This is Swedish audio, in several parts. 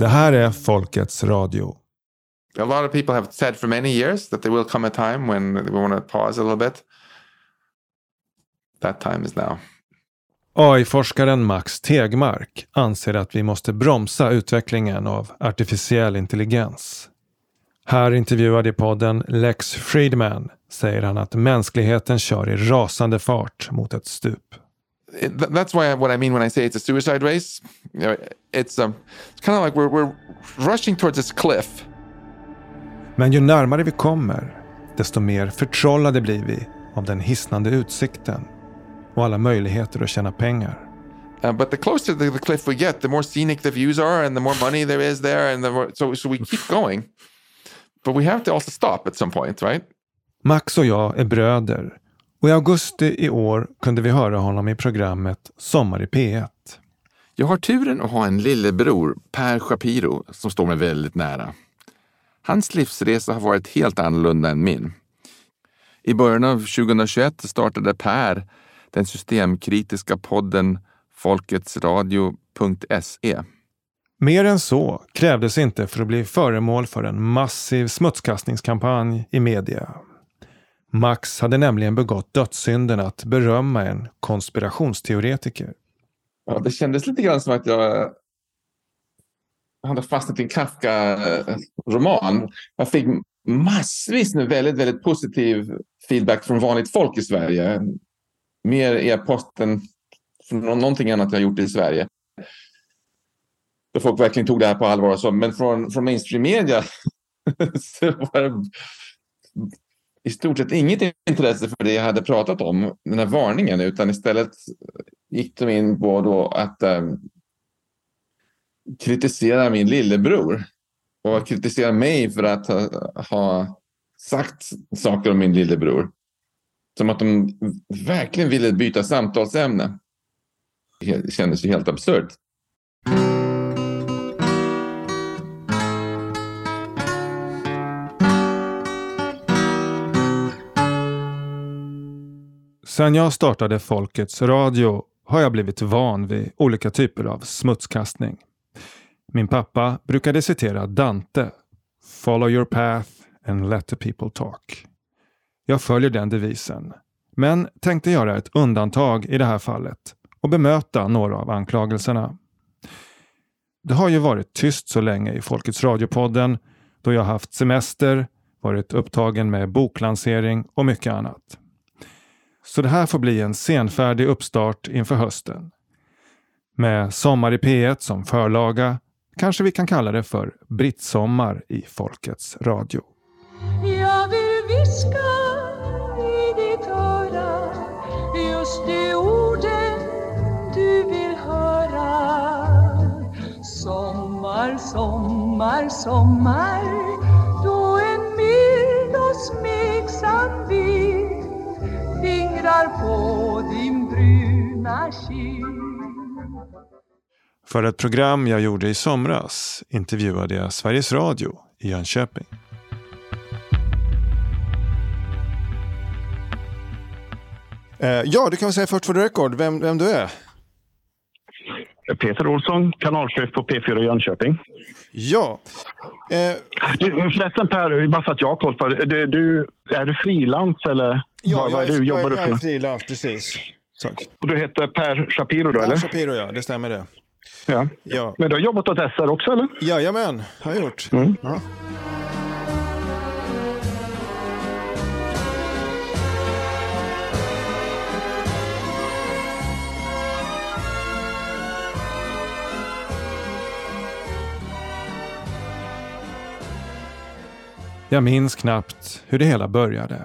Det här är Folkets Radio. A lot of people have said for many years that there will come a time when we want to pause a little bit. That time is now. AI-forskaren Max Tegmark anser att vi måste bromsa utvecklingen av artificiell intelligens. Här intervjuad i podden Lex Friedman säger han att mänskligheten kör i rasande fart mot ett stup. It, that's why I, what I mean when I say it's a suicide race. You know, it's um, it's kind of like we're we're rushing towards this cliff. Men ju närmare vi kommer, desto mer förtrollade blir vi av den hisnande utsikten och alla möjligheter att tjäna pengar. Uh, but the closer to the cliff we get, the more scenic the views are, and the more money there is there, and the more, so so we keep going. But we have to also stop at some point, right? Max och jag är bröder och i augusti i år kunde vi höra honom i programmet Sommar i P1. Jag har turen att ha en lillebror, Per Shapiro, som står mig väldigt nära. Hans livsresa har varit helt annorlunda än min. I början av 2021 startade Per den systemkritiska podden folketsradio.se. Mer än så krävdes inte för att bli föremål för en massiv smutskastningskampanj i media. Max hade nämligen begått dödssynden att berömma en konspirationsteoretiker. Ja, det kändes lite grann som att jag eh, hade fastnat i en Kafka-roman. Jag fick massvis med väldigt, väldigt positiv feedback från vanligt folk i Sverige. Mer e-post än från någonting annat jag gjort i Sverige. Där folk verkligen tog det här på allvar. Och så. Men från, från mainstream media så var det i stort sett inget intresse för det jag hade pratat om, den här varningen, utan istället gick de in på då att um, kritisera min lillebror och kritisera mig för att ha, ha sagt saker om min lillebror. Som att de verkligen ville byta samtalsämne. Det kändes ju helt absurt. Sen jag startade Folkets Radio har jag blivit van vid olika typer av smutskastning. Min pappa brukade citera Dante. Follow your path and let the people talk. Jag följer den devisen, men tänkte göra ett undantag i det här fallet och bemöta några av anklagelserna. Det har ju varit tyst så länge i Folkets Radiopodden då jag haft semester, varit upptagen med boklansering och mycket annat. Så det här får bli en senfärdig uppstart inför hösten. Med Sommar i P1 som förlaga kanske vi kan kalla det för Brittsommar i Folkets Radio. Jag vill viska i ditt öra just de orden du vill höra Sommar, sommar, sommar då en mild och smidig fingrar på din bruna kind För ett program jag gjorde i somras intervjuade jag Sveriges Radio i Jönköping. Eh, ja, du kan väl säga först för the record vem, vem du är? Peter Olsson, kanalchef på P4 Jönköping. Ja. Eh, Du, förresten Per, bara så att jag har koll på det. Du, är du frilans eller ja, vad, vad är jag, du? är- Jobbar jag, du jag är för? frilans, precis. Tack. Och du heter Per Shapiro då Ja, eller? Shapiro, ja. Det stämmer det. Ja. Ja. Men du har jobbat åt SR också eller? Jajamän, har jag gjort. Mm. Ja. Jag minns knappt hur det hela började.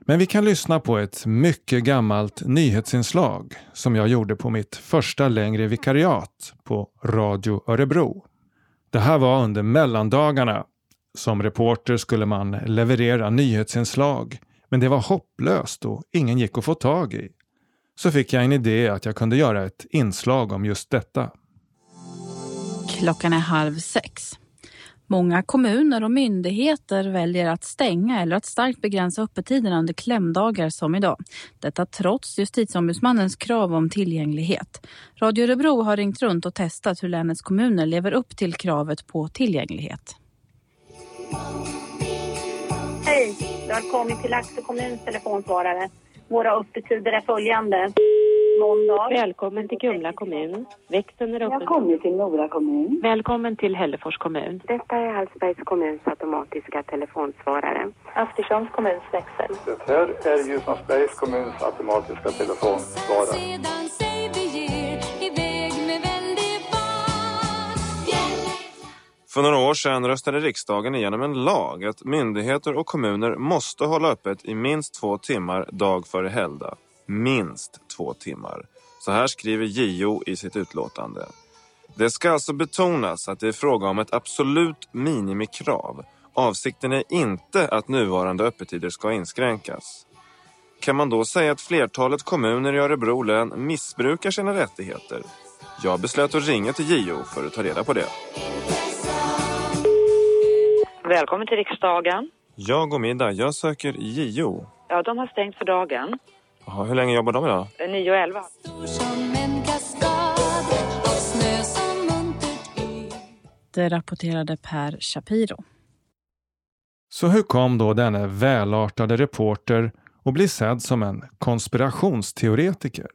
Men vi kan lyssna på ett mycket gammalt nyhetsinslag som jag gjorde på mitt första längre vikariat på Radio Örebro. Det här var under mellandagarna. Som reporter skulle man leverera nyhetsinslag, men det var hopplöst och ingen gick att få tag i. Så fick jag en idé att jag kunde göra ett inslag om just detta. Klockan är halv sex. Många kommuner och myndigheter väljer att stänga eller att starkt begränsa öppettiderna under klämdagar som idag. Detta trots justitieombudsmannens krav om tillgänglighet. Radio Örebro har ringt runt och testat hur länets kommuner lever upp till kravet på tillgänglighet. Hej! Du har kommit till Laxå kommuns telefonsvarare. Våra öppettider är följande. Välkommen till Kumla kommun. Växeln är Jag öppen. kommit till Nora kommun. Välkommen till Hällefors kommun. Detta är Hallsbergs kommuns automatiska telefonsvarare. Askersunds kommuns växel. Det här är Ljusnarsbergs kommuns automatiska telefonsvarare. För några år sedan röstade riksdagen igenom en lag att myndigheter och kommuner måste hålla öppet i minst två timmar dag före helgdag. Minst två timmar. Så här skriver JO i sitt utlåtande. Det ska alltså betonas att det är fråga om ett absolut minimikrav. Avsikten är inte att nuvarande öppettider ska inskränkas. Kan man då säga att flertalet kommuner i Örebro län missbrukar sina rättigheter? Jag beslöt att ringa till JO för att ta reda på det. Välkommen till riksdagen. Jag och middag, jag söker JO. Ja, de har stängt för dagen. Jaha, hur länge jobbar de idag? 9 och 11. Stor som en kaskad av snö som muntert yr Det rapporterade Per Shapiro. Så hur kom då denne välartade reporter att bli sedd som en konspirationsteoretiker?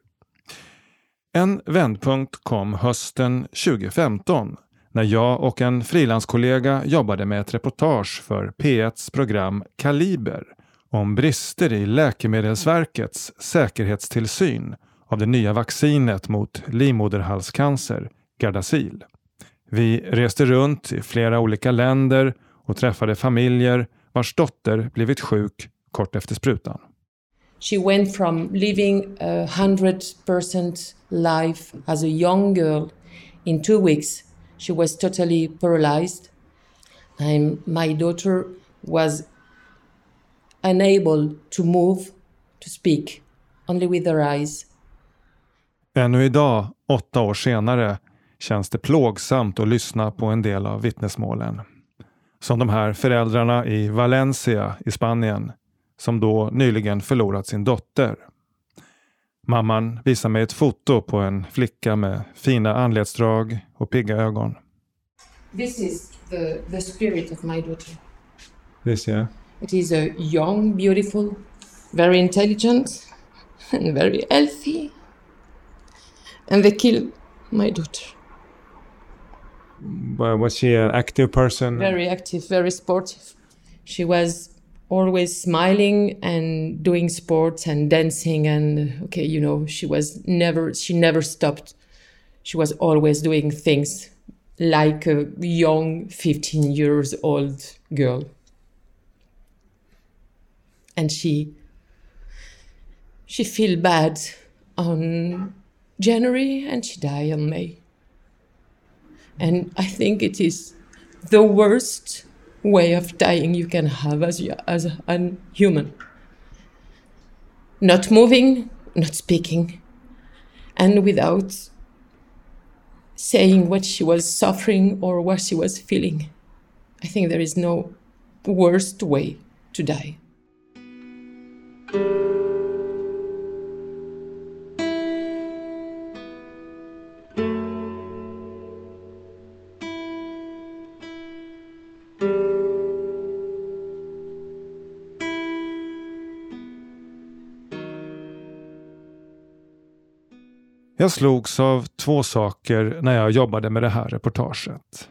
En vändpunkt kom hösten 2015 när jag och en frilanskollega jobbade med ett reportage för P1s program Kaliber om brister i Läkemedelsverkets säkerhetstillsyn av det nya vaccinet mot livmoderhalscancer, Gardasil. Vi reste runt i flera olika länder och träffade familjer vars dotter blivit sjuk kort efter sprutan. She went from living a hundred percent life as a young girl. In two weeks, she was totally paralyzed. And my daughter was unable to move, to speak, only with her eyes. Ännu idag, åtta år senare, känns det plågsamt att lyssna på en del av vittnesmålen. Som de här föräldrarna i Valencia i Spanien som då nyligen förlorat sin dotter. Mamman visar mig ett foto på en flicka med fina anletsdrag och pigga ögon. This is the, the spirit of my daughter. Ser jag. It is a young, beautiful, very intelligent, and very healthy. And they killed my daughter. Was she an active person? Very active, very sportive. She was always smiling and doing sports and dancing and okay, you know, she was never she never stopped. She was always doing things like a young 15 years old girl. And she she feel bad on January and she died on May. And I think it is the worst way of dying you can have as, as a human. Not moving, not speaking, and without saying what she was suffering or what she was feeling. I think there is no worst way to die. Jag slogs av två saker när jag jobbade med det här reportaget.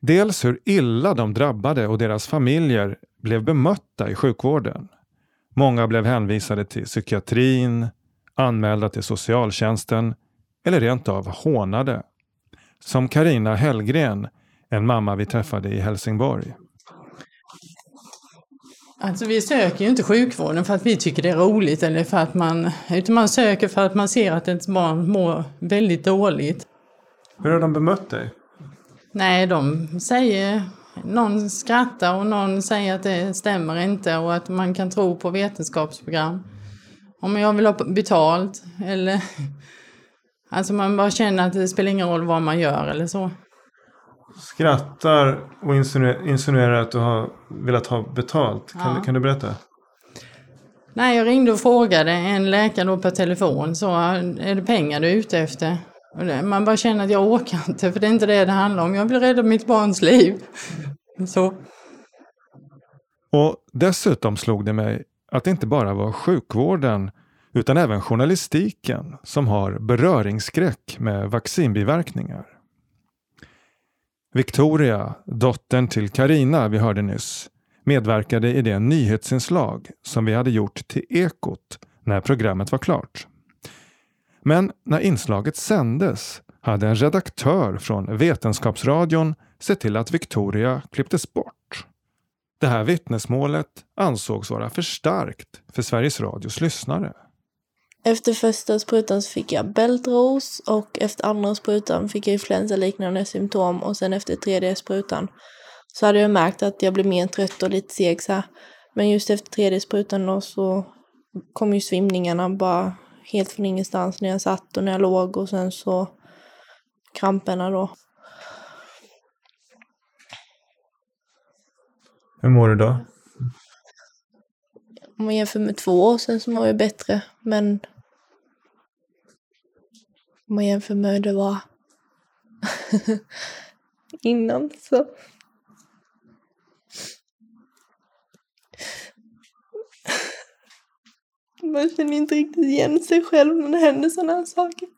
Dels hur illa de drabbade och deras familjer blev bemötta i sjukvården. Många blev hänvisade till psykiatrin, anmälda till socialtjänsten eller rent av hånade. Som Karina Hellgren, en mamma vi träffade i Helsingborg. Alltså vi söker ju inte sjukvården för att vi tycker det är roligt eller för att man, utan man söker för att man ser att ens barn mår väldigt dåligt. Hur har de bemött dig? Nej, de säger, någon skrattar och någon säger att det stämmer inte och att man kan tro på vetenskapsprogram. Om jag vill ha betalt eller, alltså man bara känner att det spelar ingen roll vad man gör eller så. skrattar och insinuerar, att du har velat ha betalt. Kan, Ja. du, kan du berätta? Nej, jag ringde och frågade en läkare då per telefon. Så, är det pengar du är ute efter? Man bara känner att jag orkar inte, för det är inte det det handlar om. Jag vill rädda mitt barns liv. Så. Och dessutom slog det mig att det inte bara var sjukvården utan även journalistiken som har beröringsskräck med vaccinbiverkningar. Victoria, dottern till Karina vi hörde nyss, medverkade i det nyhetsinslag som vi hade gjort till Ekot när programmet var klart. Men när inslaget sändes hade en redaktör från Vetenskapsradion sett till att Victoria klipptes bort. Det här vittnesmålet ansågs vara för starkt för Sveriges Radios lyssnare. Efter första sprutan så fick jag bältros och efter andra sprutan fick jag influensaliknande symptom och sen efter tredje sprutan så hade jag märkt att jag blev mer trött och lite seg så här. Men just efter tredje sprutan då så kom ju svimningarna bara helt från ingenstans när jag satt och när jag låg och sen så kramperna då. Hur mår du då? Om man jämför med två år sedan så mår jag bättre men om man jämför med hur det var innan så man känner inte riktigt igen sig själv när det händer sådana här saker.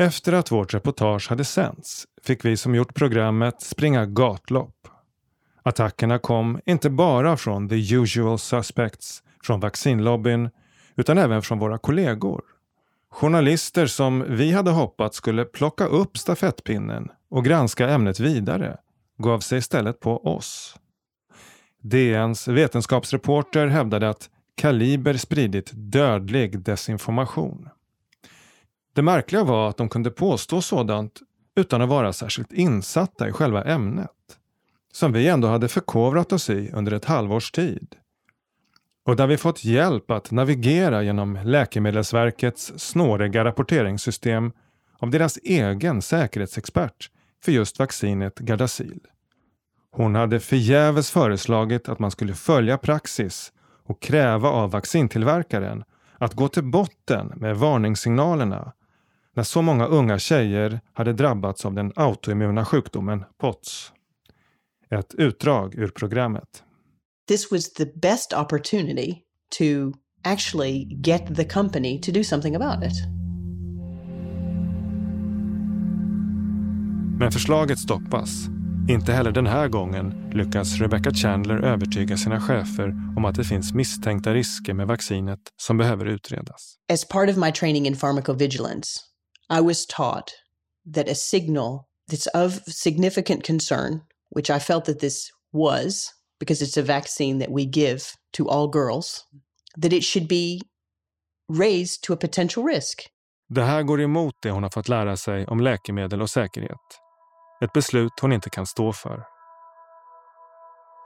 Efter att vårt reportage hade sänts fick vi som gjort programmet springa gatlopp. Attackerna kom inte bara från the usual suspects, från vaccinlobbyn, utan även från våra kollegor. Journalister som vi hade hoppats skulle plocka upp stafettpinnen och granska ämnet vidare gav sig istället på oss. DNs vetenskapsreporter hävdade att Kaliber spridit dödlig desinformation. Det märkliga var att de kunde påstå sådant utan att vara särskilt insatta i själva ämnet, som vi ändå hade förkovrat oss i under ett halvårs tid. Och där vi fått hjälp att navigera genom Läkemedelsverkets snåriga rapporteringssystem av deras egen säkerhetsexpert för just vaccinet Gardasil. Hon hade förgäves föreslagit att man skulle följa praxis och kräva av vaccintillverkaren att gå till botten med varningssignalerna när så många unga tjejer hade drabbats av den autoimmuna sjukdomen POTS. Ett utdrag ur programmet. This was the best opportunity to actually get the company to do something about it. Men förslaget stoppas. Inte heller den här gången lyckas Rebecca Chandler övertyga sina chefer om att det finns misstänkta risker med vaccinet som behöver utredas. As part of my training in pharmacovigilance, I was taught that a signal that's of significant concern, which I felt that this was, because it's a vaccine that we give to all girls, that it should be raised to a potential risk. Det här går emot det hon har fått lära sig om läkemedel och säkerhet. Ett beslut hon inte kan stå för.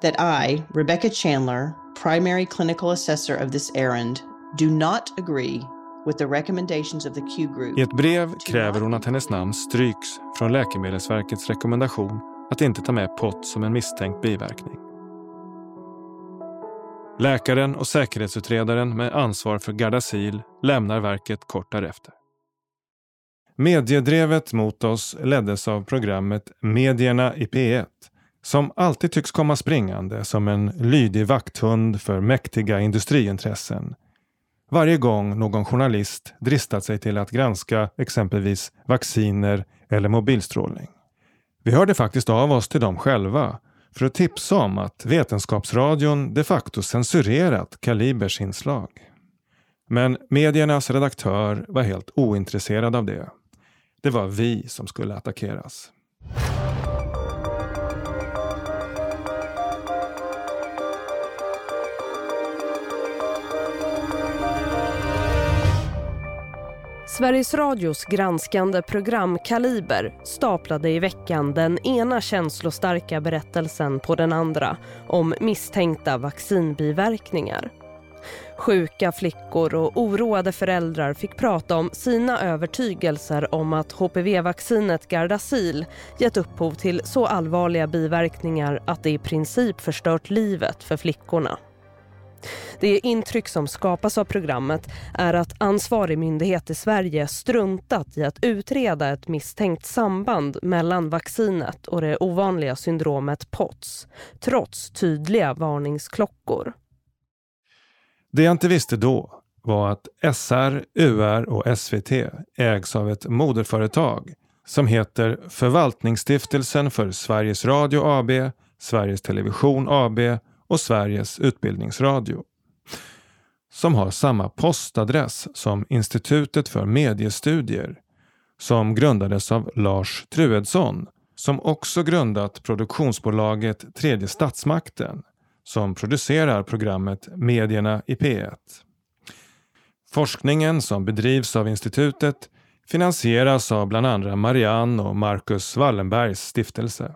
That I, Rebecca Chandler, primary clinical assessor of this errand, do not agree with the recommendations of the Q group. I ett brev kräver hon att hennes namn stryks från Läkemedelsverkets rekommendation att inte ta med pott som en misstänkt biverkning. Läkaren och säkerhetsutredaren med ansvar för Gardasil lämnar verket kort därefter. Mediedrevet mot oss leddes av programmet Medierna i P1 som alltid tycks komma springande som en lydig vakthund för mäktiga industriintressen. Varje gång någon journalist dristat sig till att granska exempelvis vacciner eller mobilstrålning. Vi hörde faktiskt av oss till dem själva för att tipsa om att Vetenskapsradion de facto censurerat Kalibers inslag. Men mediernas redaktör var helt ointresserad av det. Det var vi som skulle attackeras. Sveriges Radios granskande program Kaliber staplade i veckan den ena känslostarka berättelsen på den andra om misstänkta vaccinbiverkningar. Sjuka flickor och oroade föräldrar fick prata om sina övertygelser om att HPV-vaccinet Gardasil gett upphov till så allvarliga biverkningar att det i princip förstört livet för flickorna. Det intryck som skapas av programmet är att ansvarig myndighet i Sverige struntat i att utreda ett misstänkt samband mellan vaccinet och det ovanliga syndromet POTS, trots tydliga varningsklockor. Det jag inte visste då var att SR, UR och SVT ägs av ett moderföretag som heter Förvaltningsstiftelsen för Sveriges Radio AB, Sveriges Television AB och Sveriges Utbildningsradio. Som har samma postadress som Institutet för mediestudier som grundades av Lars Truedsson som också grundat produktionsbolaget Tredje statsmakten som producerar programmet Medierna i P1. Forskningen som bedrivs av institutet finansieras av bland andra Marianne och Marcus Wallenbergs stiftelse.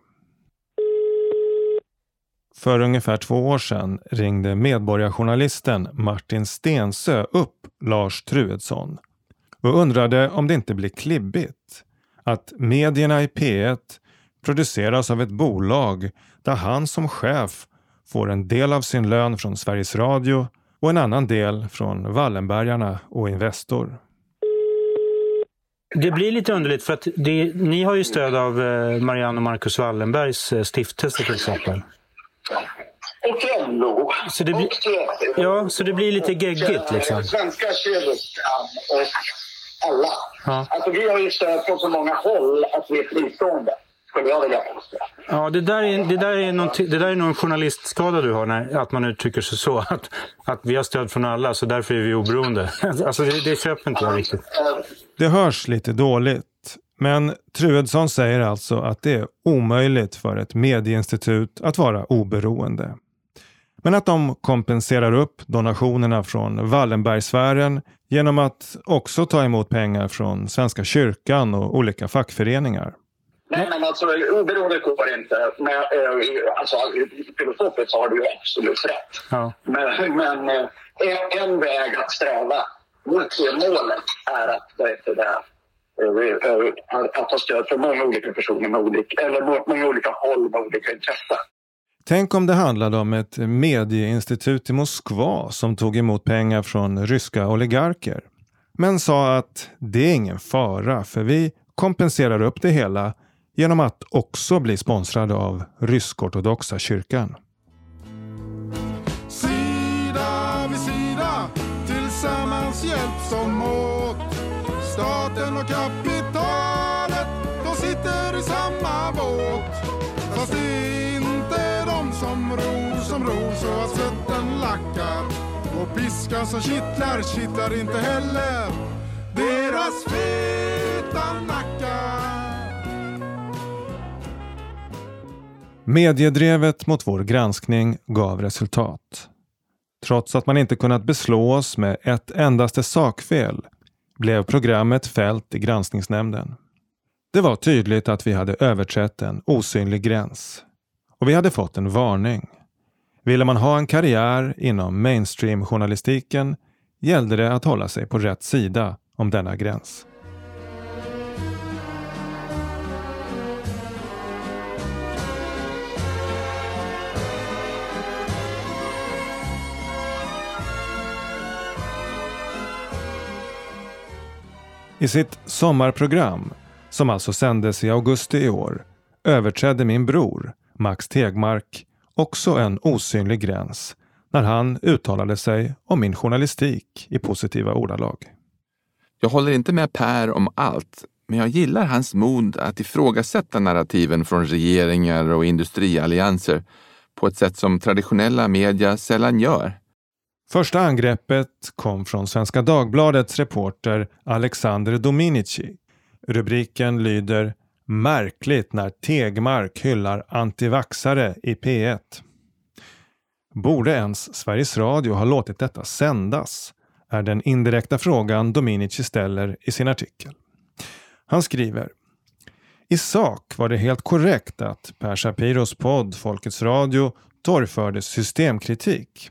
För ungefär två år sedan ringde medborgarjournalisten Martin Stensö upp Lars Truedsson och undrade om det inte blir klibbigt att medierna i P1 produceras av ett bolag där han som chef får en del av sin lön från Sveriges Radio och en annan del från Wallenbergarna och Investor. Det blir lite underligt för att det, ni har ju stöd av eh, Marianne och Marcus Wallenbergs eh, stiftelse till exempel. Och LO. Så det blir, ja, så det blir lite geggigt liksom. Svenska kyrkan och alla. Ja. Alltså vi har ju stöd från så många håll att vi är fristående. Skulle jag vilja påstå. Ja, det där är, det där är, någon, det där är någon journalistskada du har, när, att man uttrycker sig så. Att, att vi har stöd från alla, så därför är vi oberoende. Alltså det, det köper inte jag riktigt. Det hörs lite dåligt, men Truedsson säger alltså att det är omöjligt för ett medieinstitut att vara oberoende. Men att de kompenserar upp donationerna från Wallenbergsfären genom att också ta emot pengar från Svenska kyrkan och olika fackföreningar. Nej, men alltså oberoende går inte. Men, eh, alltså, filosofiskt har du ju absolut rätt. Ja. Men, men eh, en, väg att sträva mot det målet är att, det, eh, Eh, att, eh, ha stöd för många olika personer med olika, eller många olika håll med olika intressen. Tänk om det handlade om ett medieinstitut i Moskva som tog emot pengar från ryska oligarker. Men sa att det är ingen fara för vi kompenserar upp det hela genom att också bli sponsrade av rysk-ortodoxa kyrkan. Staten och kapitalet, de sitter i samma båt. Fast det är inte de som ror, som ror så att svetten lackar. Och piskan som kittlar, kittlar inte heller deras feta nackar. Mediedrevet mot vår granskning gav resultat. Trots att man inte kunnat beslå oss med ett endaste sakfel blev programmet fällt i granskningsnämnden. Det var tydligt att vi hade överträtt en osynlig gräns. Och vi hade fått en varning. Ville man ha en karriär inom mainstream-journalistiken gällde det att hålla sig på rätt sida om denna gräns. I sitt sommarprogram, som alltså sändes i augusti i år, överträdde min bror, Max Tegmark, också en osynlig gräns när han uttalade sig om min journalistik i positiva ordalag. Jag håller inte med Per om allt, men jag gillar hans mod att ifrågasätta narrativen från regeringar och industriallianser på ett sätt som traditionella media sällan gör. Första angreppet kom från Svenska Dagbladets reporter Alexander Dominici. Rubriken lyder “Märkligt när Tegmark hyllar antivaxare i P1”. Borde ens Sveriges Radio ha låtit detta sändas? är den indirekta frågan Dominici ställer i sin artikel. Han skriver i sak var det helt korrekt att Per Shapiros podd Folkets Radio torgförde systemkritik.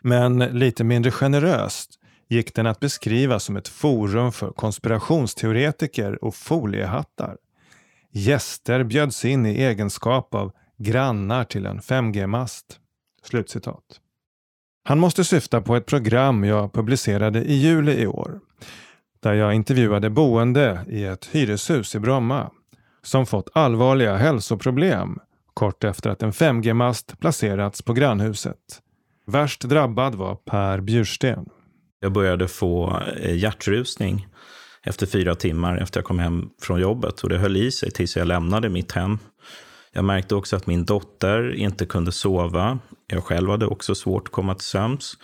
Men lite mindre generöst gick den att beskriva som ett forum för konspirationsteoretiker och foliehattar. Gäster bjöds in i egenskap av grannar till en 5G-mast. Slutcitat. Han måste syfta på ett program jag publicerade i juli i år. Där jag intervjuade boende i ett hyreshus i Bromma som fått allvarliga hälsoproblem kort efter att en 5G-mast placerats på grannhuset. Värst drabbad var Per Bjursten. Jag började få eh, hjärtrusning efter fyra timmar efter jag kom hem från jobbet och det höll i sig tills jag lämnade mitt hem. Jag märkte också att min dotter inte kunde sova. Jag själv hade också svårt att komma till sömns.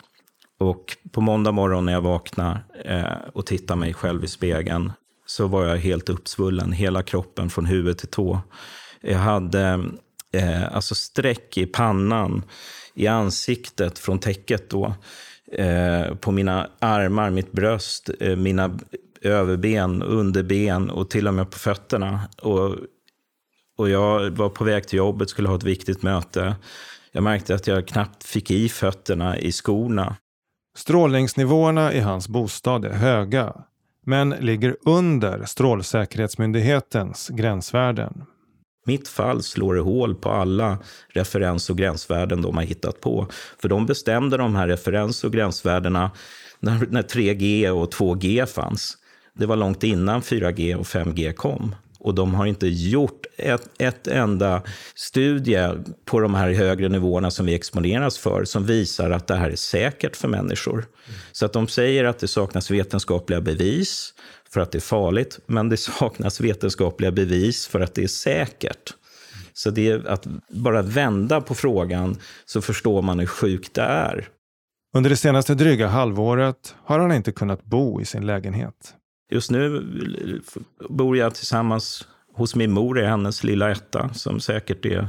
Och på måndag morgon när jag vaknade eh, och tittade mig själv i spegeln så var jag helt uppsvullen, hela kroppen från huvud till tå. Jag hade eh, alltså streck i pannan, i ansiktet från täcket då. Eh, på mina armar, mitt bröst, eh, mina överben, underben och till och med på fötterna. Och, och jag var på väg till jobbet, skulle ha ett viktigt möte. Jag märkte att jag knappt fick i fötterna i skorna. Strålningsnivåerna i hans bostad är höga, men ligger under Strålsäkerhetsmyndighetens gränsvärden. Mitt fall slår det hål på alla referens och gränsvärden de har hittat på. För de bestämde de här referens och gränsvärdena när, när 3G och 2G fanns. Det var långt innan 4G och 5G kom. Och de har inte gjort ett, ett enda studie på de här högre nivåerna som vi exponeras för som visar att det här är säkert för människor. Så att de säger att det saknas vetenskapliga bevis för att det är farligt, men det saknas vetenskapliga bevis för att det är säkert. Så det är att bara vända på frågan så förstår man hur sjukt det är. Under det senaste dryga halvåret har han inte kunnat bo i sin lägenhet. Just nu bor jag tillsammans hos min mor i hennes lilla etta som säkert är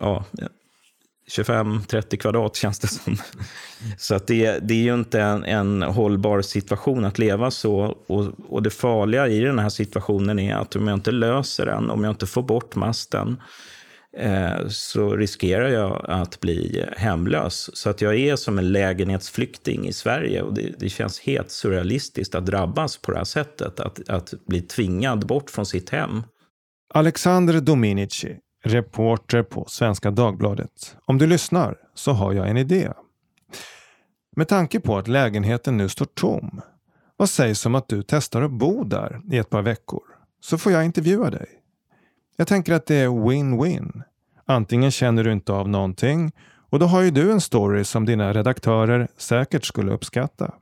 ja, 25-30 kvadrat känns det som. Så att det, det är ju inte en, en hållbar situation att leva så. Och, och det farliga i den här situationen är att om jag inte löser den, om jag inte får bort masten, Eh, så riskerar jag att bli hemlös. Så att jag är som en lägenhetsflykting i Sverige och det, det känns helt surrealistiskt att drabbas på det här sättet, att, att bli tvingad bort från sitt hem. Alexander Dominici reporter på Svenska Dagbladet. Om du lyssnar så har jag en idé. Med tanke på att lägenheten nu står tom, vad sägs om att du testar att bo där i ett par veckor? Så får jag intervjua dig. Jag tänker att det är win-win. Antingen känner du inte av någonting och då har ju du en story som dina redaktörer säkert skulle uppskatta.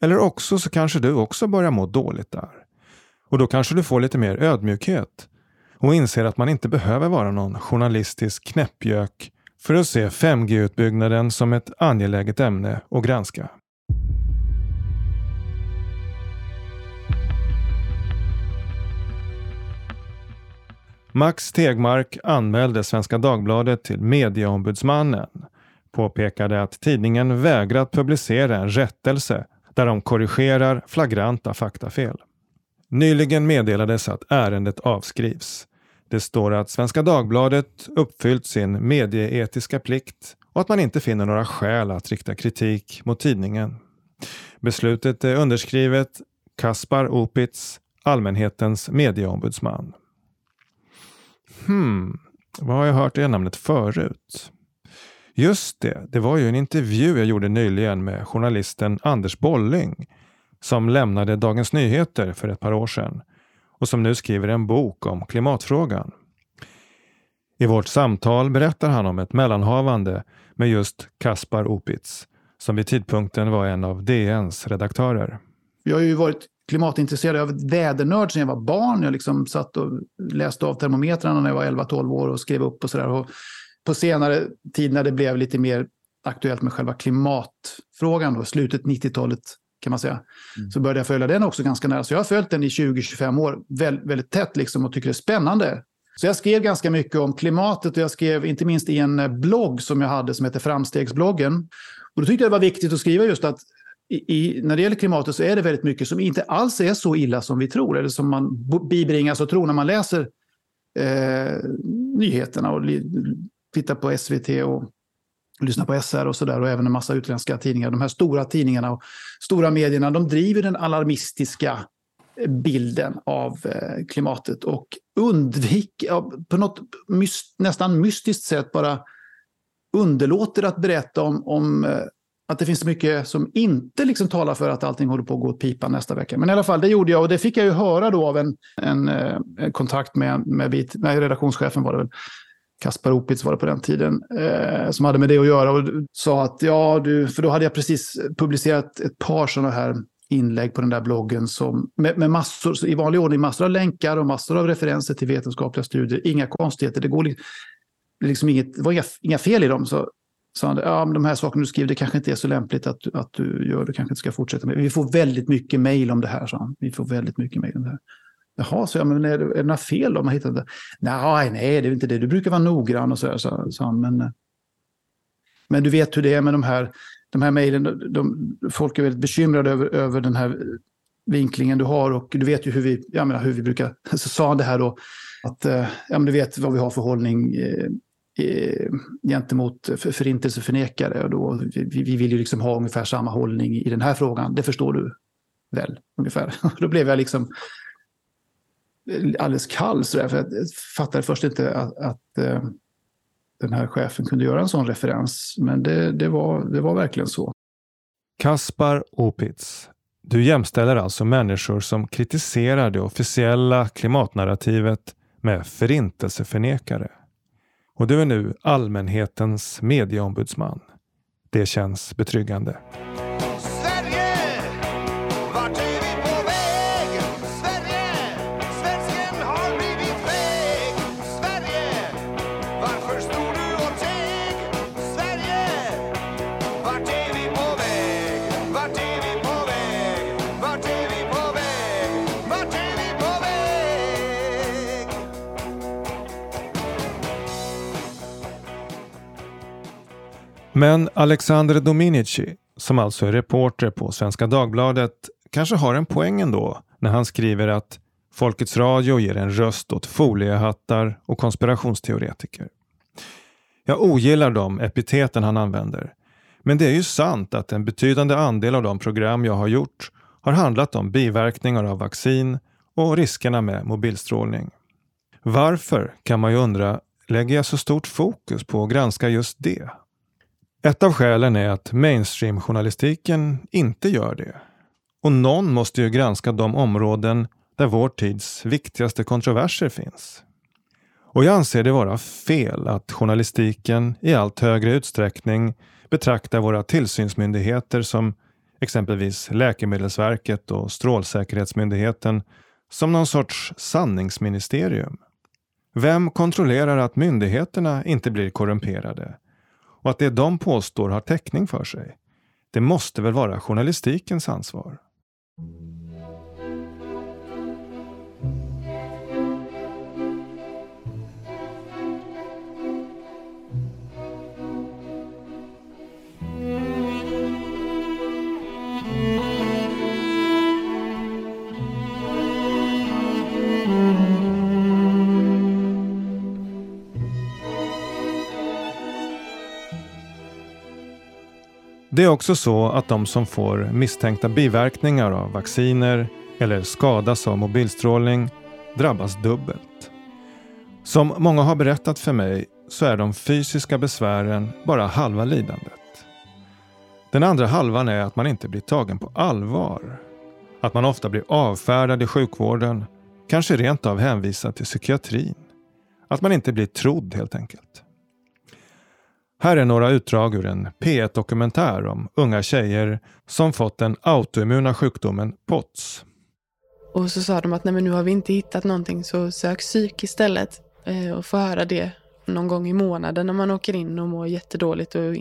Eller också så kanske du också börjar må dåligt där. Och då kanske du får lite mer ödmjukhet och inser att man inte behöver vara någon journalistisk knäppjök för att se 5G-utbyggnaden som ett angeläget ämne att granska. Max Tegmark anmälde Svenska Dagbladet till Medieombudsmannen påpekade att tidningen vägrat publicera en rättelse där de korrigerar flagranta faktafel. Nyligen meddelades att ärendet avskrivs. Det står att Svenska Dagbladet uppfyllt sin medieetiska plikt och att man inte finner några skäl att rikta kritik mot tidningen. Beslutet är underskrivet Kaspar Opitz, allmänhetens medieombudsman. Hmm, vad har jag hört det namnet förut? Just det, det var ju en intervju jag gjorde nyligen med journalisten Anders Bolling som lämnade Dagens Nyheter för ett par år sedan och som nu skriver en bok om klimatfrågan. I vårt samtal berättar han om ett mellanhavande med just Kaspar Opitz som vid tidpunkten var en av DNs redaktörer. Vi har ju varit klimatintresserad. Jag var vädernörd sedan jag var barn. Jag liksom satt och läste av termometrarna när jag var 11-12 år och skrev upp och sådär. På senare tid när det blev lite mer aktuellt med själva klimatfrågan, då, slutet 90-talet kan man säga, mm. så började jag följa den också ganska nära. Så jag har följt den i 20-25 år väldigt, väldigt tätt liksom och tycker det är spännande. Så jag skrev ganska mycket om klimatet och jag skrev inte minst i en blogg som jag hade som heter Framstegsbloggen. Och då tyckte jag det var viktigt att skriva just att i, i, när det gäller klimatet så är det väldigt mycket som inte alls är så illa som vi tror, eller som man bibringas att tro när man läser eh, nyheterna och li, tittar på SVT och lyssnar på SR och sådär och även en massa utländska tidningar. De här stora tidningarna och stora medierna, de driver den alarmistiska bilden av eh, klimatet och undviker ja, på något myst, nästan mystiskt sätt bara underlåter att berätta om, om eh, att det finns mycket som inte liksom talar för att allting håller på att gå åt pipan nästa vecka. Men i alla fall, det gjorde jag och det fick jag ju höra då av en, en, eh, en kontakt med, med bit, nej, redaktionschefen var det väl, Kaspar Opitz var det på den tiden, eh, som hade med det att göra och sa att ja, du, för då hade jag precis publicerat ett par sådana här inlägg på den där bloggen som, med, med massor, i vanlig ordning massor av länkar och massor av referenser till vetenskapliga studier. Inga konstigheter, det går liksom, liksom inget, det var inga, inga fel i dem. Så sa han, ja, men de här sakerna du skriver, det kanske inte är så lämpligt att, att du gör, du kanske inte ska fortsätta med. Vi får väldigt mycket mejl om det här, sa han. Vi får väldigt mycket mejl om det här. Jaha, så jag, men är det, är det några fel om man hittat det? Nej, nej, det är inte det. Du brukar vara noggrann och så, här, sa, sa han. Men, eh, men du vet hur det är med de här, de här mejlen. De, de, folk är väldigt bekymrade över, över den här vinklingen du har och du vet ju hur vi, jag menar, hur vi brukar, så sa han det här då, att eh, ja, men du vet vad vi har för hållning eh, Eh, gentemot förintelseförnekare. Och då, vi, vi vill ju liksom ha ungefär samma hållning i den här frågan. Det förstår du väl, ungefär. Då blev jag liksom eh, alldeles kall, så där, för jag fattade först inte att, att eh, den här chefen kunde göra en sån referens. Men det, det, var, det var verkligen så. Kaspar Opitz. Du jämställer alltså människor som kritiserar det officiella klimatnarrativet med förintelseförnekare. Och du är nu allmänhetens medieombudsman. Det känns betryggande. Men Alexander Dominici, som alltså är reporter på Svenska Dagbladet, kanske har en poäng ändå när han skriver att Folkets Radio ger en röst åt foliehattar och konspirationsteoretiker. Jag ogillar de epiteten han använder. Men det är ju sant att en betydande andel av de program jag har gjort har handlat om biverkningar av vaccin och riskerna med mobilstrålning. Varför, kan man ju undra, lägger jag så stort fokus på att granska just det? Ett av skälen är att mainstream-journalistiken inte gör det. Och någon måste ju granska de områden där vår tids viktigaste kontroverser finns. Och jag anser det vara fel att journalistiken i allt högre utsträckning betraktar våra tillsynsmyndigheter som exempelvis Läkemedelsverket och Strålsäkerhetsmyndigheten som någon sorts sanningsministerium. Vem kontrollerar att myndigheterna inte blir korrumperade? Och att det de påstår har täckning för sig. Det måste väl vara journalistikens ansvar? Det är också så att de som får misstänkta biverkningar av vacciner eller skadas av mobilstrålning drabbas dubbelt. Som många har berättat för mig så är de fysiska besvären bara halva lidandet. Den andra halvan är att man inte blir tagen på allvar. Att man ofta blir avfärdad i sjukvården, kanske rent av hänvisad till psykiatrin. Att man inte blir trodd helt enkelt. Här är några utdrag ur en P1-dokumentär om unga tjejer som fått den autoimmuna sjukdomen POTS. Och så sa de att nej men nu har vi inte hittat någonting så sök psyk istället. Eh, och få höra det någon gång i månaden när man åker in och mår jättedåligt och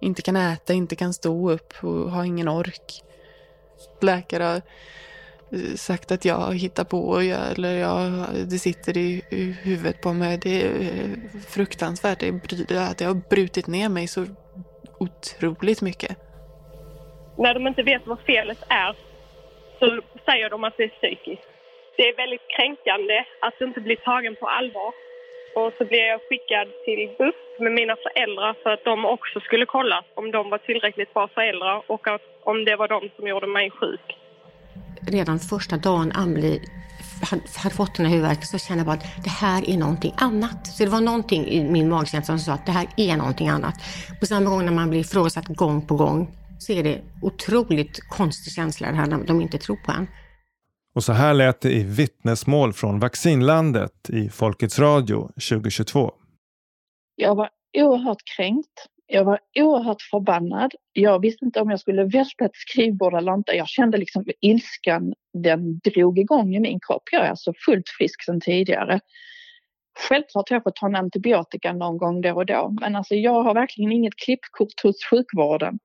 inte kan äta, inte kan stå upp och har ingen ork. Läkare har sagt att jag hittar på eller jag, det sitter i, huvudet på mig. Det är eh, fruktansvärt. Det, det har brutit ner mig så otroligt mycket. när de inte vet vad felet är så säger de att det är psykiskt. Det är väldigt kränkande att inte bli tagen på allvar. Och så blev jag skickad till BUP med mina föräldrar för att de också skulle kolla om de var tillräckligt bra föräldrar och att, om det var de som gjorde mig sjuk redan första dagen hade, hade fått den här huvudvärken så kände jag bara att det här är någonting annat. Så det var någonting i min magkänsla som sa att det här är någonting annat. På samma gång när man blir ifrågasatt gång på gång så är det otroligt konstig känsla det här när de inte tror på en. Och så här lät det i vittnesmål från vaccinlandet i Folkets Radio 2022. Jag var oerhört kränkt. Jag var oerhört förbannad. Jag visste inte om jag skulle välta ett skrivbord eller inte. Jag kände liksom ilskan, den drog igång i min kropp. Jag är alltså fullt frisk sedan tidigare. Självklart har jag fått ta en antibiotika någon gång då och då, men alltså jag har verkligen inget klippkort hos sjukvården.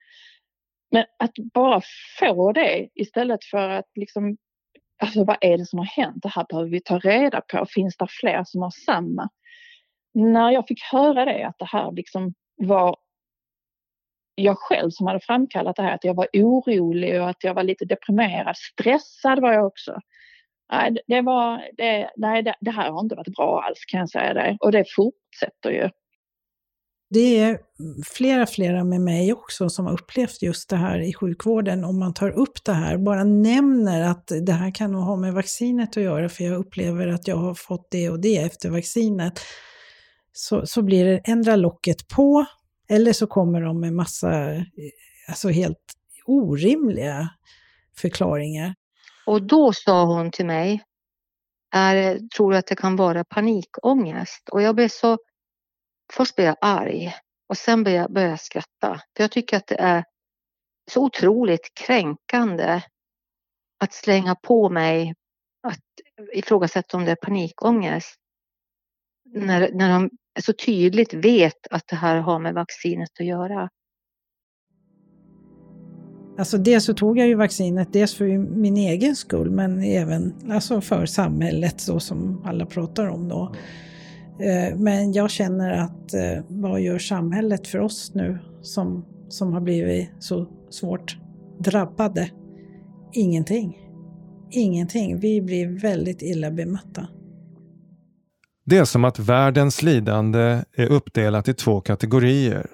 Men att bara få det istället för att liksom, alltså vad är det som har hänt? Det här behöver vi ta reda på. Finns det fler som har samma? När jag fick höra det, att det här liksom var jag själv som hade framkallat det här, att jag var orolig och att jag var lite deprimerad. Stressad var jag också. Nej, det, var, det, nej, det, det här har inte varit bra alls kan jag säga dig. Och det fortsätter ju. Det är flera, flera med mig också som har upplevt just det här i sjukvården. Om man tar upp det här, bara nämner att det här kan nog ha med vaccinet att göra, för jag upplever att jag har fått det och det efter vaccinet. Så, så blir det ändra locket på, eller så kommer de med massa, alltså helt orimliga förklaringar. Och då sa hon till mig, är, tror du att det kan vara panikångest? Och jag blev så, först blev jag arg och sen började jag, började jag skratta. För jag tycker att det är så otroligt kränkande att slänga på mig att ifrågasätta om det är panikångest. När, när de så tydligt vet att det här har med vaccinet att göra. Alltså dels så tog jag ju vaccinet, dels för min egen skull, men även alltså för samhället så som alla pratar om då. Eh, men jag känner att eh, vad gör samhället för oss nu som, som har blivit så svårt drabbade? Ingenting. Ingenting. Vi blir väldigt illa bemötta. Det är som att världens lidande är uppdelat i två kategorier.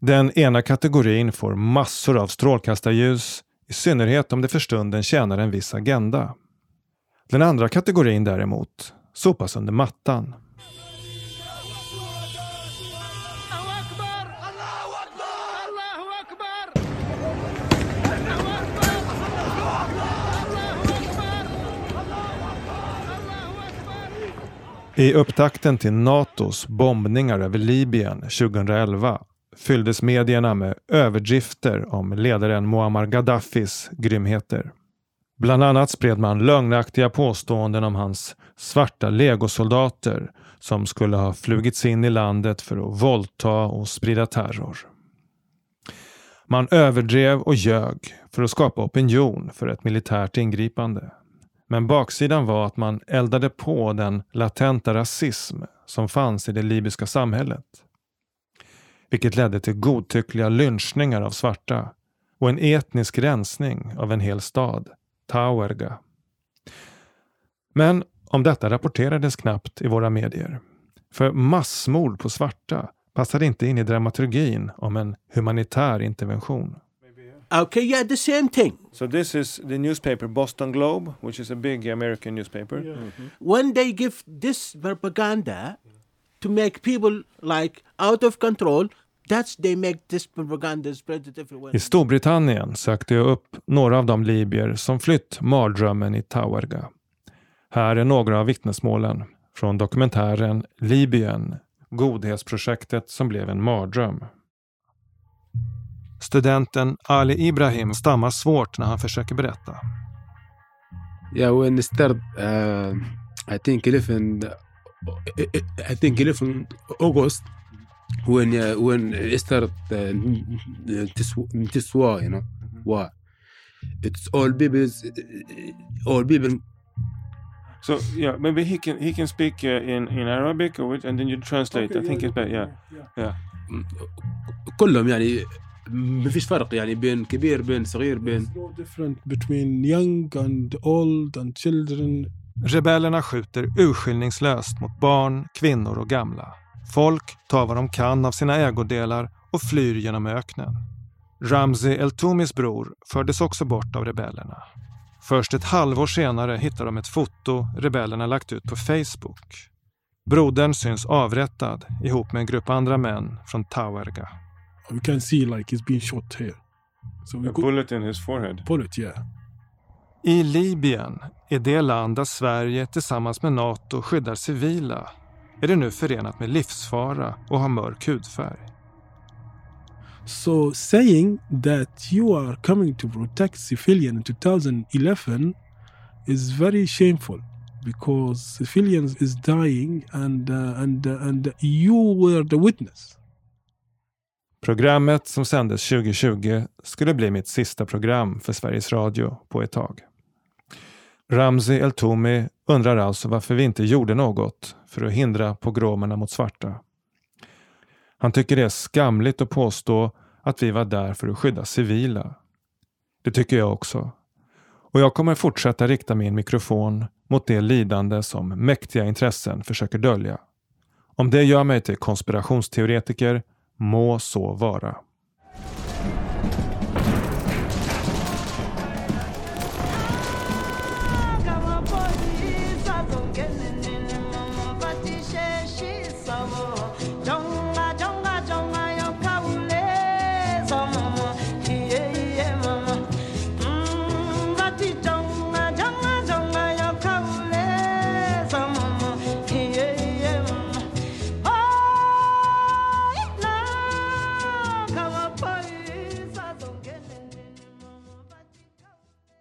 Den ena kategorin får massor av strålkastarljus, i synnerhet om det för stunden tjänar en viss agenda. Den andra kategorin däremot sopas under mattan. I upptakten till Natos bombningar över Libyen 2011 fylldes medierna med överdrifter om ledaren Muammar Gaddafis grymheter. Bland annat spred man lögnaktiga påståenden om hans svarta legosoldater som skulle ha flugits in i landet för att våldta och sprida terror. Man överdrev och ljög för att skapa opinion för ett militärt ingripande. Men baksidan var att man eldade på den latenta rasism som fanns i det libyska samhället. Vilket ledde till godtyckliga lynchningar av svarta och en etnisk rensning av en hel stad, Tauerga. Men om detta rapporterades knappt i våra medier. För massmord på svarta passade inte in i dramaturgin om en humanitär intervention. Okay, yeah, the same thing. So this is the newspaper Boston Globe, which is a big American newspaper. When they give this propaganda to make people like out of control, that's they make this propaganda spread it everywhere. I Storbritannien sökte jag upp några av de libyer som flytt mardrömmen i Tauerga. Här är några av vittnesmålen från dokumentären Libyen, godhetsprojektet som blev en mardröm. Studenten Ali Ibrahim stammar svårt när han försöker berätta. Yeah, when it started, uh, I think 11, I think 11 August, when uh, when it started uh, this this war, you know, war. It's all people, all people. So yeah, maybe he can he can speak uh, in in Arabic or which, and then you translate. I think it's better. Yeah, yeah. كلهم يعني ما فيش فرق يعني بين كبير بين صغير بين no different between young and old and children. Rebellerna skjuter urskillningslöst mot barn, kvinnor och gamla. Folk tar vad de kan av sina ägodelar och flyr genom öknen. Ramzi El-Toumis bror fördes också bort av rebellerna. Först ett halvår senare hittar de ett foto rebellerna lagt ut på Facebook. Brodern syns avrättad ihop med en grupp andra män från Tawerga. We can see like he's been shot here. So we A bullet in his forehead. Bullet, yeah. I Libyen, är det land där Sverige tillsammans med Nato skyddar civila, är det nu förenat med livsfara och har mörk hudfärg. So saying that you are coming to protect civilian in 2011 is very shameful because civilians is dying and uh, and uh, and you were the witness. Programmet som sändes 2020 skulle bli mitt sista program för Sveriges Radio på ett tag. Ramzi El-Toumi undrar alltså varför vi inte gjorde något för att hindra pogromerna mot svarta. Han tycker det är skamligt att påstå att vi var där för att skydda civila. Det tycker jag också. Och jag kommer fortsätta rikta min mikrofon mot det lidande som mäktiga intressen försöker dölja. Om det gör mig till konspirationsteoretiker, må så vara.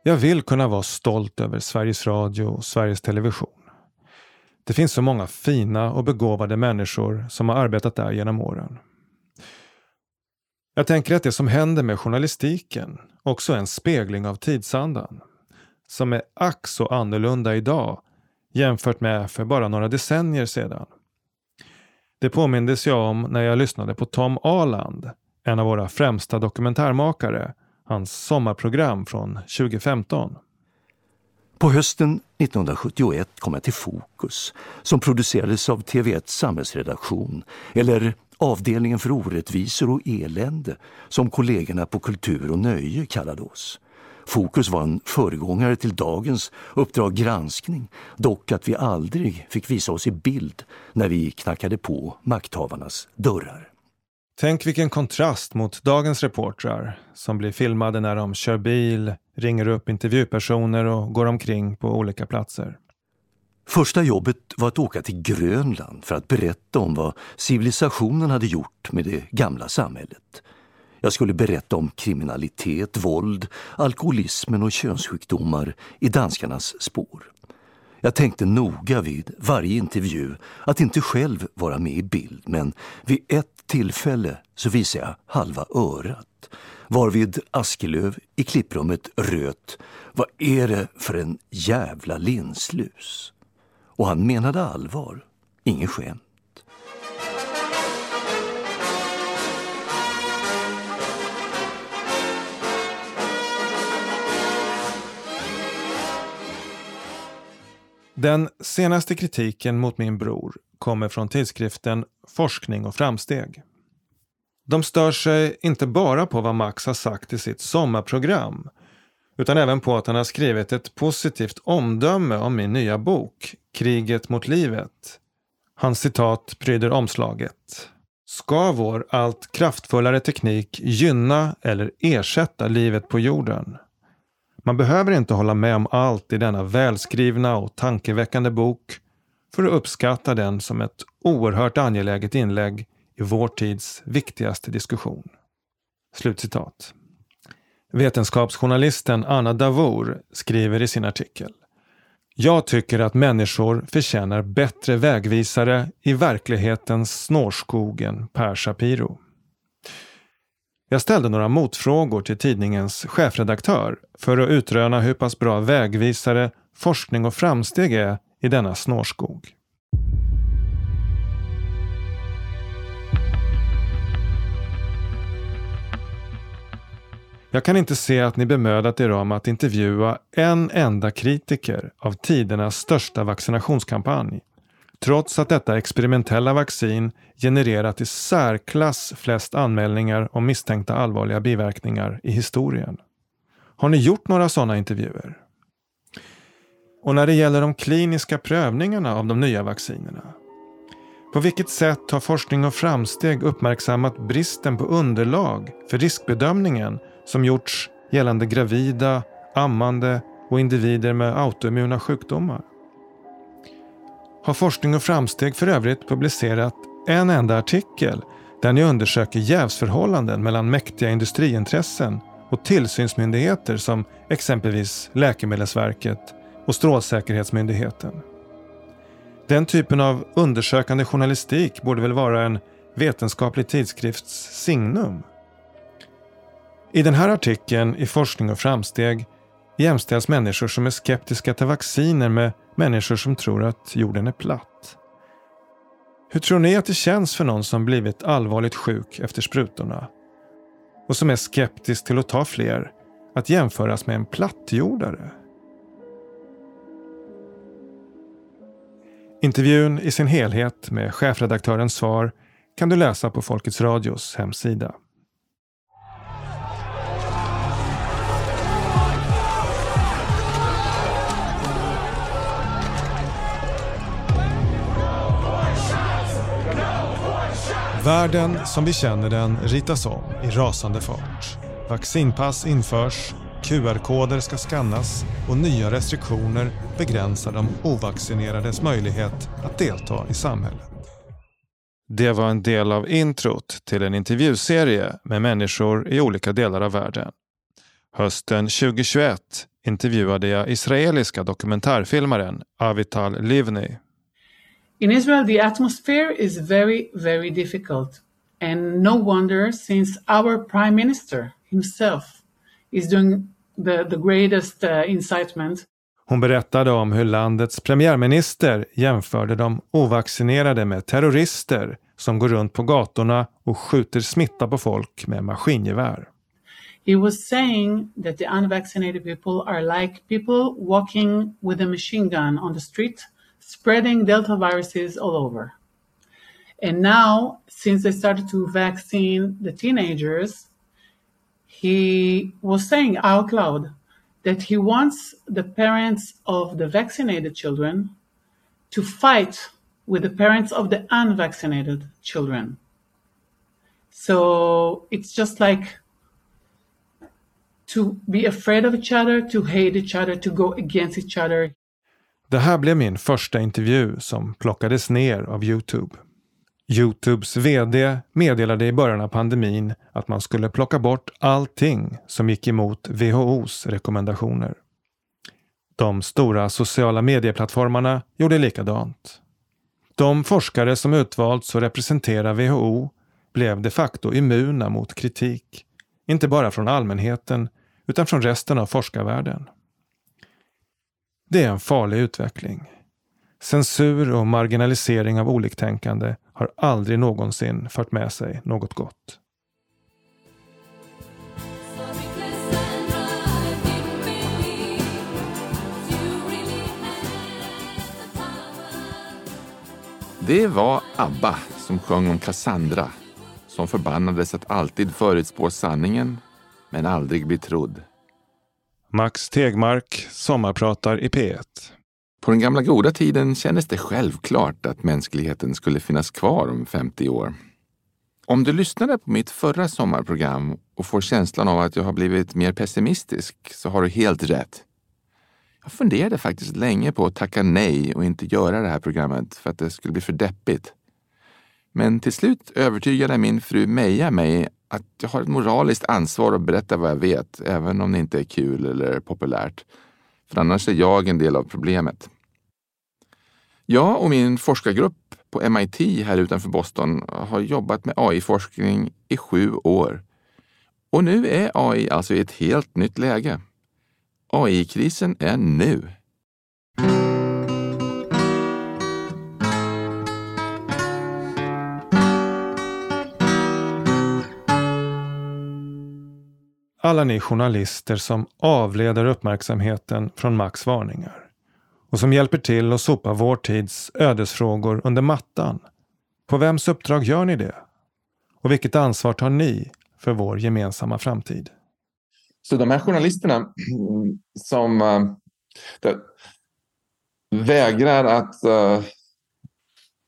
Jag vill kunna vara stolt över Sveriges Radio och Sveriges Television. Det finns så många fina och begåvade människor som har arbetat där genom åren. Jag tänker att det som händer med journalistiken också är en spegling av tidsandan. Som är ack så annorlunda idag jämfört med för bara några decennier sedan. Det påmindes jag om när jag lyssnade på Tom Aland, en av våra främsta dokumentärmakare, hans sommarprogram från 2015. På hösten 1971 kom jag till Fokus som producerades av TV1 Samhällsredaktion eller Avdelningen för orättvisor och elände som kollegorna på Kultur och nöje kallade oss. Fokus var en föregångare till dagens Uppdrag granskning, dock att vi aldrig fick visa oss i bild när vi knackade på makthavarnas dörrar. Tänk vilken kontrast mot dagens reportrar som blir filmade när de kör bil, ringer upp intervjupersoner och går omkring på olika platser. Första jobbet var att åka till Grönland för att berätta om vad civilisationen hade gjort med det gamla samhället. Jag skulle berätta om kriminalitet, våld, alkoholismen och könssjukdomar i danskarnas spår. Jag tänkte noga vid varje intervju att inte själv vara med i bild men vid ett tillfälle så visade jag halva örat varvid Askelöv i klipprummet röt Vad är det för en jävla linslus? Och han menade allvar, ingen skämt. Den senaste kritiken mot min bror kommer från tidskriften Forskning och framsteg. De stör sig inte bara på vad Max har sagt i sitt sommarprogram utan även på att han har skrivit ett positivt omdöme om min nya bok Kriget mot livet. Hans citat pryder omslaget. Ska vår allt kraftfullare teknik gynna eller ersätta livet på jorden? Man behöver inte hålla med om allt i denna välskrivna och tankeväckande bok för att uppskatta den som ett oerhört angeläget inlägg i vår tids viktigaste diskussion. Slutcitat. Vetenskapsjournalisten Anna Davour skriver i sin artikel Jag tycker att människor förtjänar bättre vägvisare i verklighetens snårskog än Per Shapiro. Jag ställde några motfrågor till tidningens chefredaktör för att utröna hur pass bra vägvisare forskning och framsteg är i denna snårskog. Jag kan inte se att ni bemödat er om att intervjua en enda kritiker av tidernas största vaccinationskampanj. Trots att detta experimentella vaccin genererat i särklass flest anmälningar om misstänkta allvarliga biverkningar i historien. Har ni gjort några sådana intervjuer? Och när det gäller de kliniska prövningarna av de nya vaccinerna. På vilket sätt har forskning och framsteg uppmärksammat bristen på underlag för riskbedömningen som gjorts gällande gravida, ammande och individer med autoimmuna sjukdomar? Har Forskning och framsteg för övrigt publicerat en enda artikel där ni undersöker jävsförhållanden mellan mäktiga industriintressen och tillsynsmyndigheter som exempelvis Läkemedelsverket och Strålsäkerhetsmyndigheten. Den typen av undersökande journalistik borde väl vara en vetenskaplig tidskrifts signum? I den här artikeln i Forskning och framsteg jämställs människor som är skeptiska till vacciner med människor som tror att jorden är platt. Hur tror ni att det känns för någon som blivit allvarligt sjuk efter sprutorna och som är skeptisk till att ta fler att jämföras med en plattjordare? Intervjun i sin helhet med chefredaktörens svar kan du läsa på Folkets Radios hemsida. Världen som vi känner den ritas om i rasande fart. Vaccinpass införs, QR-koder ska skannas och nya restriktioner begränsar de ovaccinerades möjlighet att delta i samhället. Det var en del av introt till en intervjuserie med människor i olika delar av världen. Hösten 2021 intervjuade jag israeliska dokumentärfilmaren Avital Livni in Israel, the atmosphere is very, very difficult. And no wonder, since our prime minister himself is doing the, the greatest uh, incitement. Hon berättade om hur landets premiärminister jämförde de ovaccinerade med terrorister som går runt på gatorna och skjuter smitta på folk med maskingevär. He was saying that the unvaccinated people are like people walking with a machine gun on the street spreading Delta viruses all over. And now, since they started to vaccine the teenagers, he was saying out loud that he wants the parents of the vaccinated children to fight with the parents of the unvaccinated children. So it's just like to be afraid of each other, to hate each other, to go against each other. Det här blev min första intervju som plockades ner av Youtube. Youtubes VD meddelade i början av pandemin att man skulle plocka bort allting som gick emot WHOs rekommendationer. De stora sociala medieplattformarna gjorde likadant. De forskare som utvalts att representera WHO blev de facto immuna mot kritik. Inte bara från allmänheten utan från resten av forskarvärlden. Det är en farlig utveckling. Censur och marginalisering av oliktänkande har aldrig någonsin fört med sig något gott. Det var ABBA som sjöng om Cassandra som förbannades att alltid förutspå sanningen men aldrig bli trodd. Max Tegmark sommarpratar i P1. På den gamla goda tiden kändes det självklart att mänskligheten skulle finnas kvar om 50 år. Om du lyssnade på mitt förra sommarprogram och får känslan av att jag har blivit mer pessimistisk så har du helt rätt. Jag funderade faktiskt länge på att tacka nej och inte göra det här programmet för att det skulle bli för deppigt. Men till slut övertygade min fru Meja mig att jag har ett moraliskt ansvar att berätta vad jag vet, även om det inte är kul eller populärt. För annars är jag en del av problemet. Jag och min forskargrupp på MIT här utanför Boston har jobbat med AI-forskning i sju år. Och nu är AI alltså i ett helt nytt läge. AI-krisen är nu. Alla ni journalister som avleder uppmärksamheten från Max varningar och som hjälper till att sopa vår tids ödesfrågor under mattan. På vems uppdrag gör ni det? Och vilket ansvar tar ni för vår gemensamma framtid? Så de här journalisterna mm, som uh, vägrar att eh,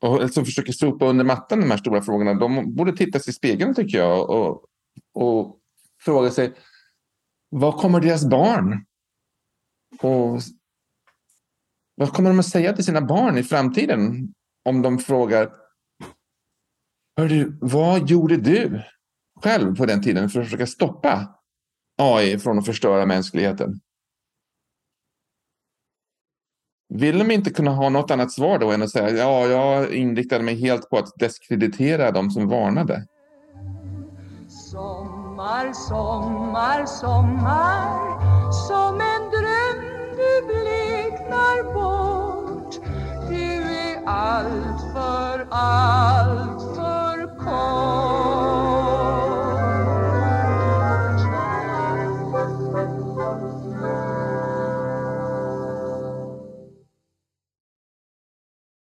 och som försöker sopa under mattan de här stora frågorna, de borde titta sig i spegeln tycker jag och, och fråga sig vad kommer deras barn och vad kommer de att säga till sina barn i framtiden om de frågar du, vad gjorde du själv på den tiden för att försöka stoppa AI från att förstöra mänskligheten? Vill de inte kunna ha något annat svar då än att säga ja, jag inriktade mig helt på att diskreditera de som varnade? Sommar, sommar, sommar. Som en dröm du bleknar bort. Du är allt för, allt för kort.